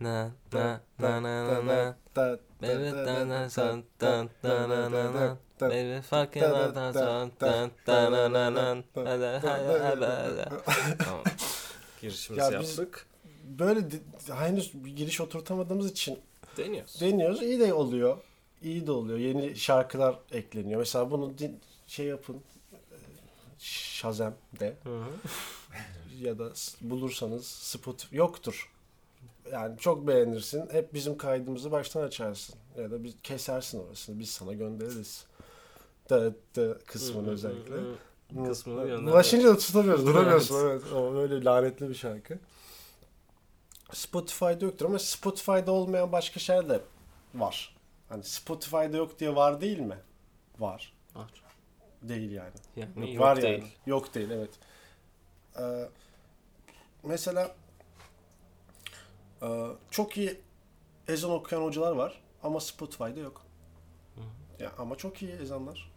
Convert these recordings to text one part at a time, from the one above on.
Na na na na na na. Baby na dun dun na na na. Baby fucking na na na. Hadi hadi hadi. Tamam. Girişimizi yaptık. Böyle henüz bir giriş oturtamadığımız için Deniyoruz. deniyoruz. İyi de oluyor. İyi de oluyor. Yeni şarkılar ekleniyor. Mesela bunu din- şey yapın. e, Shazam'de Hı hı. ya da bulursanız Spotify yoktur. Yani çok beğenirsin. Hep bizim kaydımızı baştan açarsın. Ya da biz kesersin orasını. Biz sana göndeririz. Da, da kısmını özellikle. Kısmını gönder. Ulaşınca da tutamıyoruz. Duramıyorsun. Evet. O böyle lanetli bir şarkı. Spotify'da yoktur ama Spotify'da olmayan başka şeyler de var. Hani Spotify'da yok diye var değil mi? Var. Var. Değil yani. Yani Yok, yok var değil. yani. Yok değil evet. Ee, mesela çok iyi ezan okuyan hocalar var ama Spotify'da yok. Ya ama çok iyi ezanlar.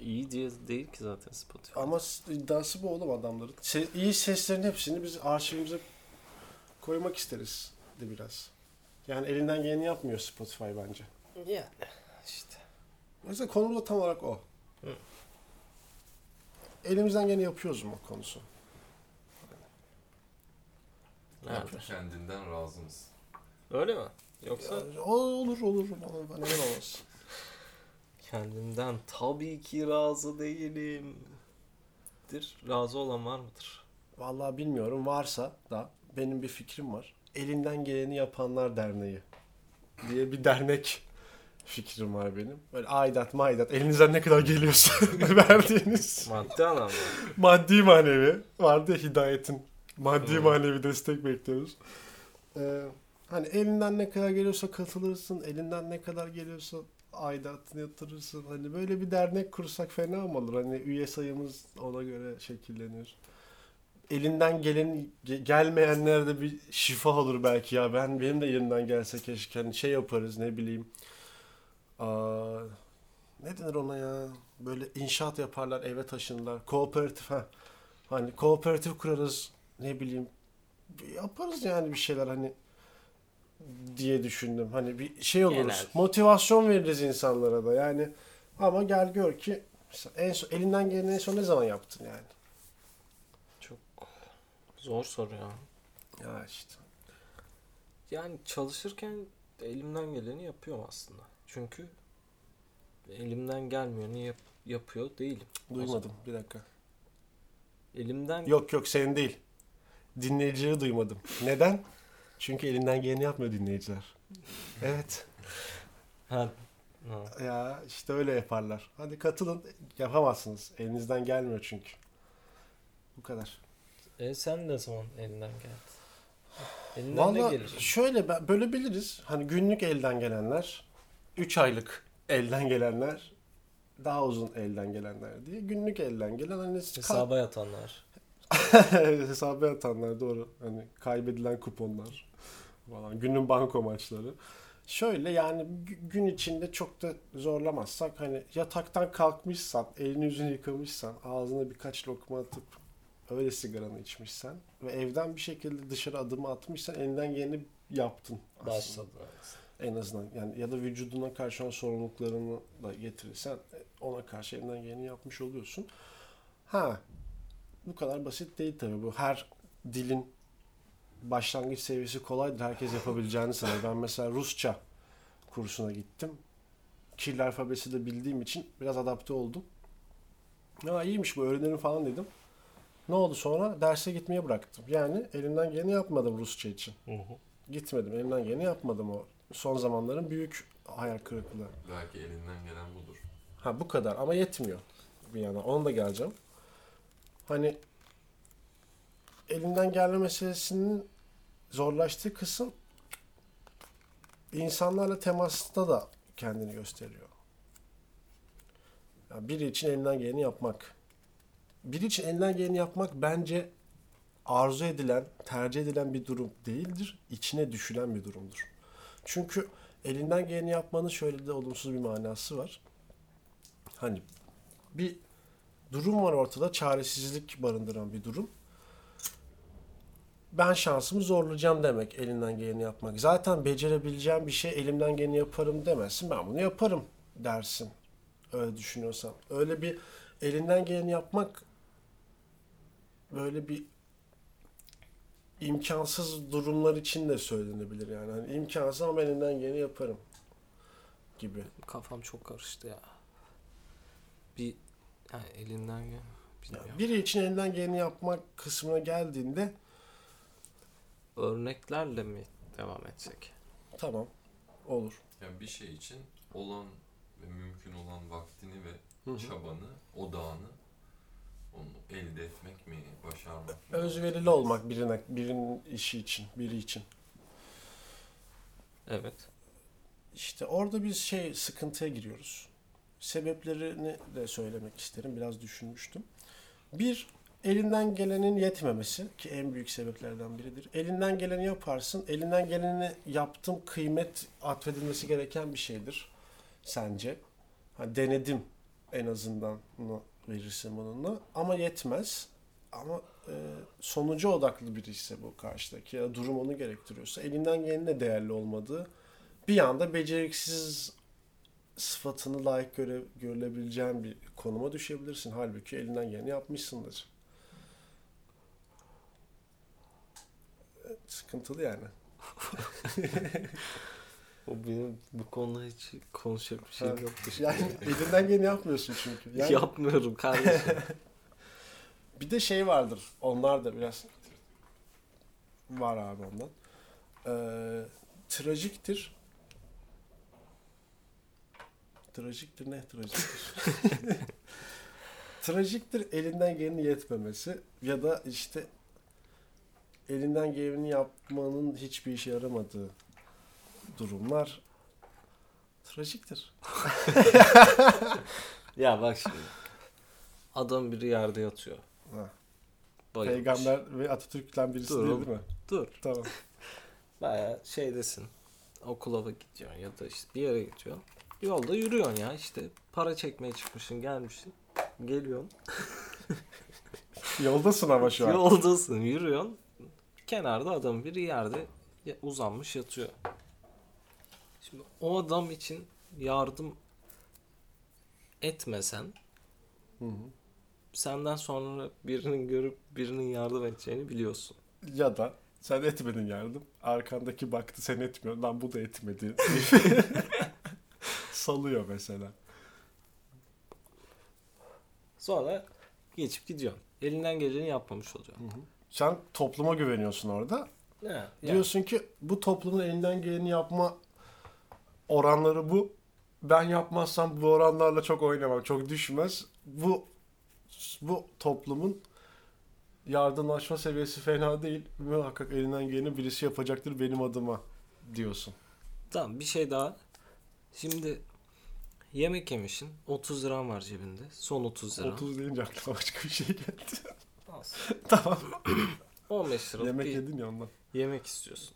İyi diye değil ki zaten Spotify. Ama iddiası bu oğlum adamların. Se- iyi seslerin hepsini biz arşivimize koymak isteriz de biraz. Yani elinden geleni yapmıyor Spotify bence. Yani işte. Mesela konumuz da tam olarak o. Hı. Elimizden geleni yapıyoruz mu konusu? Nerede? Kendinden razı mısın? Öyle mi? Yoksa Ya, olur olur. Bana- bana Neden olmaz? kendimden tabii ki razı değilim. Dir. Razı olan var mıdır? Vallahi bilmiyorum. Varsa da benim bir fikrim var. Elinden geleni yapanlar derneği diye bir dernek fikrim var benim. Böyle aidat maidat elinizden ne kadar geliyorsa verdiğiniz Maddi anlamda. maddi manevi vardı ya hidayetin maddi Hmm. manevi destek bekliyoruz. Ee, hani elinden ne kadar geliyorsa katılırsın, elinden ne kadar geliyorsa aidatını yatırırsın. Hani böyle bir dernek kursak fena mı olur? Hani üye sayımız ona göre şekillenir. Elinden gelen ge- gelmeyenlere de bir şifa olur belki ya. Ben benim de elimden gelse keşke hani şey yaparız ne bileyim. Aa, ne denir ona ya? Böyle inşaat yaparlar, eve taşınırlar. Kooperatif ha. Hani kooperatif kurarız ne bileyim. Yaparız yani bir şeyler hani diye düşündüm. Hani bir şey oluruz. Genel. Motivasyon veririz insanlara da. Yani ama gel gör ki en son, elinden geleni en son ne zaman yaptın yani? Çok zor soru ya. Ya işte. Yani çalışırken elimden geleni yapıyorum aslında. Çünkü elimden gelmeyeni yap, yapıyor değilim. Duymadım. Bir dakika. Elimden Yok yok senin değil. Dinleyicileri duymadım. Neden? Çünkü elinden geleni yapmıyor dinleyiciler. Evet. Ha. ha. Ya işte öyle yaparlar. Hadi katılın. Yapamazsınız. Elinizden gelmiyor çünkü. Bu kadar. E sen ne zaman elinden geldi? Elinden ne Valla gelir? şöyle ben- bölebiliriz. Hani günlük elden gelenler, 3 aylık elden gelenler, daha uzun elden gelenler diye. Günlük elden gelen hani Hesaba yatanlar. hesaba yatanlar doğru. Hani kaybedilen kuponlar falan. Günün banko maçları. Şöyle yani gü- gün içinde çok da zorlamazsak hani yataktan kalkmışsan, elini yüzünü yıkamışsan, ağzına birkaç lokma atıp öyle sigaranı içmişsen ve evden bir şekilde dışarı adımı atmışsan elinden geleni yaptın. aslında. Başladı. En azından yani ya da vücuduna karşı olan sorumluluklarını da getirirsen ona karşı elinden geleni yapmış oluyorsun. Ha bu kadar basit değil tabii bu. Her dilin başlangıç seviyesi kolaydır. Herkes yapabileceğini sanır. Ben mesela Rusça kursuna gittim. Kirli alfabesi de bildiğim için biraz adapte oldum. Ya iyiymiş bu öğrenirim falan dedim. Ne oldu sonra? Derse gitmeye bıraktım. Yani elimden geleni yapmadım Rusça için. Hı hı. Gitmedim. Elimden geleni yapmadım o. Son zamanların büyük hayal kırıklığı. Belki elinden gelen budur. Ha bu kadar ama yetmiyor bir yana. Ona da geleceğim. Hani elinden gelme meselesinin zorlaştığı kısım insanlarla temasta da kendini gösteriyor. Ya biri için elinden geleni yapmak. Biri için elinden geleni yapmak bence arzu edilen, tercih edilen bir durum değildir. İçine düşülen bir durumdur. Çünkü elinden geleni yapmanın şöyle de olumsuz bir manası var. Hani bir durum var ortada, çaresizlik barındıran bir durum. ben şansımı zorlayacağım demek elinden geleni yapmak. Zaten becerebileceğim bir şey elimden geleni yaparım demezsin. Ben bunu yaparım dersin. Öyle düşünüyorsan. Öyle bir elinden geleni yapmak böyle bir imkansız durumlar için de söylenebilir yani. Hani imkansız ama ben elimden geleni yaparım gibi. Kafam çok karıştı ya. Bir yani elinden gel. Yani biri için elinden geleni yapmak kısmına geldiğinde Örneklerle mi devam etsek? tamam olur. Yani bir şey için olan ve mümkün olan vaktini ve Hı hı. çabanı, odağını onu elde etmek mi, başarmak mı? Özverili olmak birine, birinin işi için, biri için. Evet. İşte orada biz şey sıkıntıya giriyoruz. Sebeplerini de söylemek isterim. Biraz düşünmüştüm. Bir, elinden gelenin yetmemesi ki en büyük sebeplerden biridir. Elinden geleni yaparsın. Elinden geleni yaptım kıymet atfedilmesi gereken bir şeydir. Sence? Ha, denedim en azından bunu verirsin bununla. Ama yetmez. Ama e, sonuca odaklı biri ise bu karşıdaki ya durum onu gerektiriyorsa elinden gelenin de değerli olmadığı bir anda beceriksiz sıfatını layık göre, görülebileceğin bir konuma düşebilirsin. Halbuki elinden geleni yapmışsındır. Evet, Sıkıntılı yani. O benim bu konuda hiç konuşacak bir şey yoktu. Yani elinden geleni yapmıyorsun çünkü. Yani Yapmıyorum kardeşim. bir de şey vardır. Onlar da biraz var abi ondan. Ee, trajiktir. Trajiktir ne trajiktir? trajiktir elinden geleni yetmemesi ya da işte elinden geleni yapmanın hiçbir işe yaramadığı durumlar trajiktir. ya bak şimdi. Adam biri yerde yatıyor. Ha. Bayılmış. Peygamber ve Atatürk'ten birisi Dur değil mi? Dur. Tamam. Baya şeydesin. Okula gidiyorsun ya da işte bir yere gidiyorsun. Yolda yürüyorsun ya işte. Para çekmeye çıkmışsın gelmişsin. Geliyorsun. Yoldasın ama şu an. Yoldasın yürüyorsun. Kenarda adam biri yerde uzanmış yatıyor. Şimdi o adam için yardım etmesen Hı hı. senden sonra birinin görüp birinin yardım edeceğini biliyorsun. Ya da sen etmedin yardım. Arkandaki baktı sen etmiyorsun. Lan bu da etmedi. Salıyor mesela. Sonra geçip gidiyorsun. Elinden geleni yapmamış oluyorsun. Sen topluma güveniyorsun orada. Ne? Yani Diyorsun ki bu toplumun elinden geleni yapma oranları bu. Ben yapmazsam bu oranlarla çok oynamam. Çok düşmez. Bu bu toplumun yardımlaşma seviyesi fena değil. Muhakkak elinden geleni birisi yapacaktır benim adıma diyorsun. Tamam bir şey daha. Şimdi yemek yemişsin. 30 liran var cebinde. Son 30 lira. 30 deyince aklıma başka bir şey geldi. Olsun. tamam. 15 lira Yemek bir yedin ya ondan. yemek istiyorsun.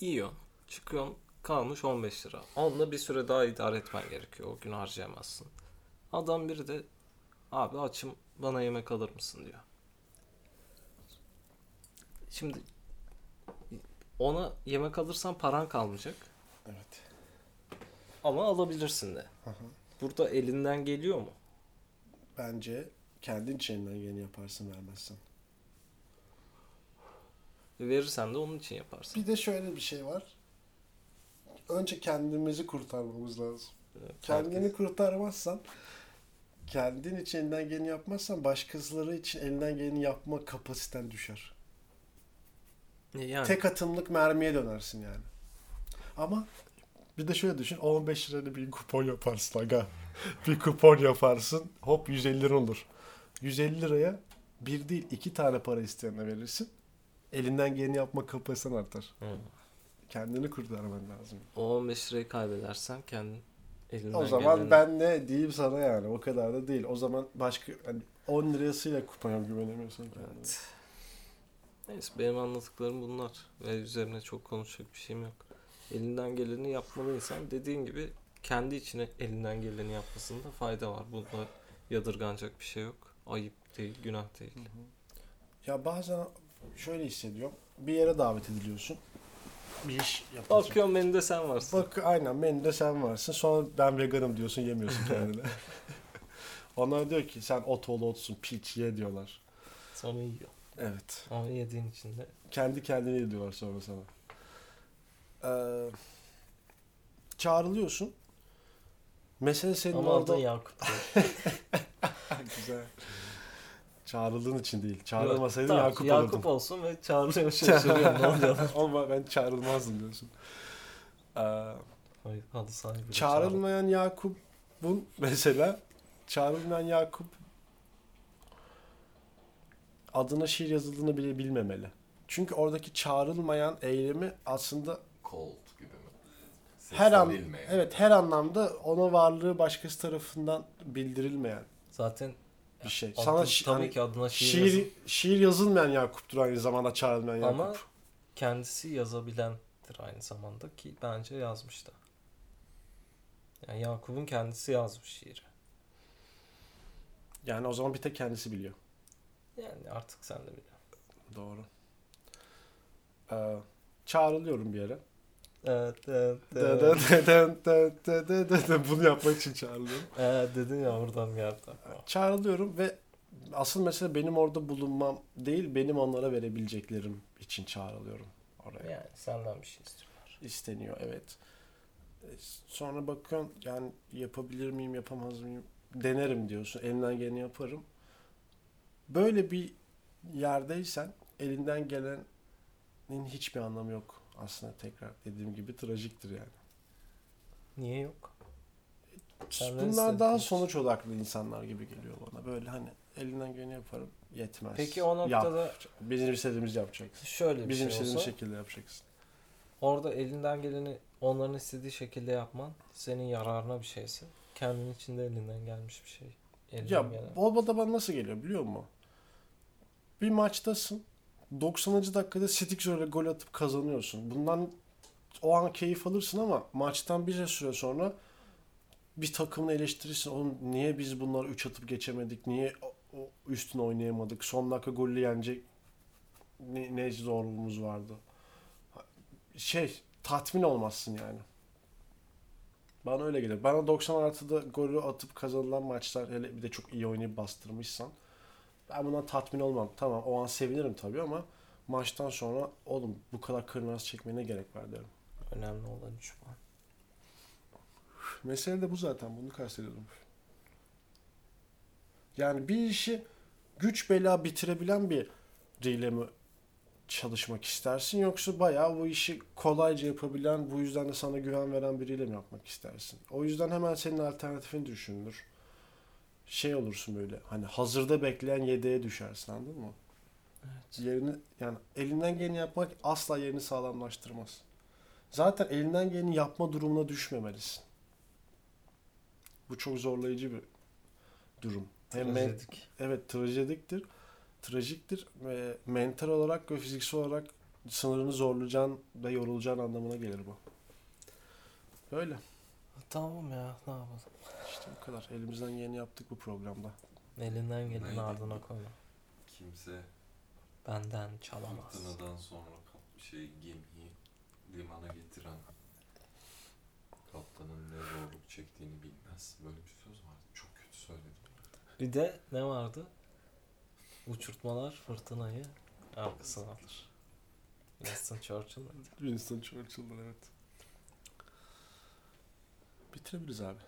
Yiyorsun. Çıkıyorsun. Kalmış 15 lira. Onunla bir süre daha idare etmen gerekiyor. O gün harcayamazsın. Adam biri de abi açım bana yemek alır mısın diyor. Şimdi ona yemek alırsan paran kalmayacak. Evet. Ama alabilirsin de. Aha. Burada elinden geliyor mu? Bence kendin için elinden geleni yaparsın vermezsen. Verirsen de onun için yaparsın. Bir de şöyle bir şey var. Önce kendimizi kurtarmamız lazım. Evet, Kendini kurtarmazsan, kendin için elinden geleni yapmazsan başkaları için elinden geleni yapma kapasiten düşer. Yani Tek atımlık mermiye dönersin yani. Ama bir de şöyle düşün. 15 lirayla bir kupon yaparsın aga. bir kupon yaparsın. Hop 150 lira olur. 150 liraya bir değil iki tane para isteyene verirsin. Elinden geleni yapma kapasiten artar. Hı. Kendini kurtarman lazım. o 15 lirayı kaybedersen kendin elinden O zaman geleni- ben ne diyeyim sana yani o kadar da değil. O zaman başka hani 10 lirasıyla kupona güvenemiyorsun kendine. Evet. Neyse benim anlattıklarım bunlar. Ve üzerine çok konuşacak bir şeyim yok. Elinden geleni yapmalı insan. Dediğin gibi kendi içine elinden geleni yapmasında fayda var. Bunda yadırganacak bir şey yok. Ayıp değil, günah değil. Ya bazen şöyle hissediyorum. Bir yere davet ediliyorsun. Bir iş yapacaksın. Bakıyorum menüde sen varsın. Bak aynen menüde sen varsın. Sonra ben veganım diyorsun yemiyorsun kendine. Onlar diyor ki sen ot ol otsun piç ye diyorlar. Sonra yiyor. Evet. Ama yediğin için de Kendi kendine ye diyorlar sonra sana. Ee, çağrılıyorsun. Mesele senin ama orada... Yakup. Güzel. Çağrıldığın için değil. Çağrılmasaydın Tamam, Yakup, Yakup olurdun. olsun ve çağırıyor şaşırıyorum ne oluyor lan? Ama ben çağrılmazdım diyorsun. Ee, Hayır, Adı sahibi. çağrılmayan Yakup'un mesela çağrılmayan Yakup adına şiir yazıldığını bile bilmemeli. Çünkü oradaki çağrılmayan eylemi aslında Cold gibi mi? her an evet her anlamda ona varlığı başkası tarafından bildirilmeyen Zaten bir şey. adı- Sana şi- tabii hani ki adına şiir, şiir yazıp şiir yazılmayan Yakup'tur aynı zamanda çağrılmayan Yakup. Ama kendisi yazabilendir aynı zamanda ki bence yazmış da. Yani Yakup'un kendisi yazmış şiiri. Yani o zaman bir tek kendisi biliyor. Yani artık sen de biliyorsun. Doğru. Ee, çağrılıyorum bir yere. Evet, evet, evet. Bunu yapmak için çağrılıyorum. Ee, dedin ya buradan geldi. Çağrılıyorum ve asıl mesele benim orada bulunmam değil, benim onlara verebileceklerim için çağrılıyorum oraya. Yani senden bir şey istiyorlar. İsteniyor evet. E, Sonra bakıyorum yani yapabilir miyim, yapamaz mıyım? Denerim diyorsun. Elimden geleni yaparım. Böyle bir yerdeysen elinden gelenin hiçbir anlamı yok. Aslında tekrar dediğim gibi trajiktir yani. Niye yok? Senden Bunlar daha sonuç odaklı insanlar gibi geliyor bana. Böyle hani elinden geleni yaparım yetmez. Peki o Yap. noktada Bizim istediğimizi yapacaksın. şöyle bir Bizim şey istediğimiz olsa şekilde yapacaksın. orada elinden geleni onların istediği şekilde yapman senin yararına bir şeyse kendin için de elinden gelmiş bir şey. Elinden Ya gelen. o da bana nasıl geliyor biliyor musun? Bir maçtasın. 90. dakikada Stikzor'a gol atıp kazanıyorsun. Bundan o an keyif alırsın ama maçtan bir süre sonra bir takımını eleştirirsin. Oğlum niye biz bunları 3 atıp geçemedik? Niye o- üstüne oynayamadık? Son dakika golle yenecek ne, ne zorluğumuz vardı? Şey tatmin olmazsın yani. Bana öyle gelir. Bana 90 artıda golü atıp kazanılan maçlar hele bir de çok iyi oynayıp bastırmışsan ben bundan tatmin olmam. Tamam o an sevinirim tabii ama maçtan sonra oğlum bu kadar kırnaz çekmeye ne gerek var derim. Önemli olan 3 puan. Mesele de bu zaten. Bunu kastediyorum. Yani bir işi güç bela bitirebilen bir mi çalışmak istersin yoksa bayağı bu işi kolayca yapabilen, bu yüzden de sana güven veren biriyle mi yapmak istersin? O yüzden hemen senin alternatifini düşündür. Şey olursun böyle hani hazırda bekleyen yedeğe düşersin anladın mı? Evet. Yerini yani elinden geleni yapmak asla yerini sağlamlaştırmaz. Zaten elinden geleni yapma durumuna düşmemelisin. Bu çok zorlayıcı bir durum. Hem men- evet trajediktir. Trajiktir ve mental olarak ve fiziksel olarak sınırını zorlayacağın ve yorulacağın anlamına gelir bu. Böyle. Tamam ya ne yapalım. İşte bu kadar. Elimizden geleni yaptık bu programda. Elinden Neydi? ardına koyma. Kimse Benden çalamaz. fırtınadan sonra kap- şey gemiyi limana getiren kaptanın ne zorluk çektiğini bilmez. Böyle bir söz vardı. Çok kötü söyledim. Bir de ne vardı? Uçurtmalar fırtınayı arkasına alır. Winston Churchill? Winston Churchill'dan evet. Bitirebiliriz abi.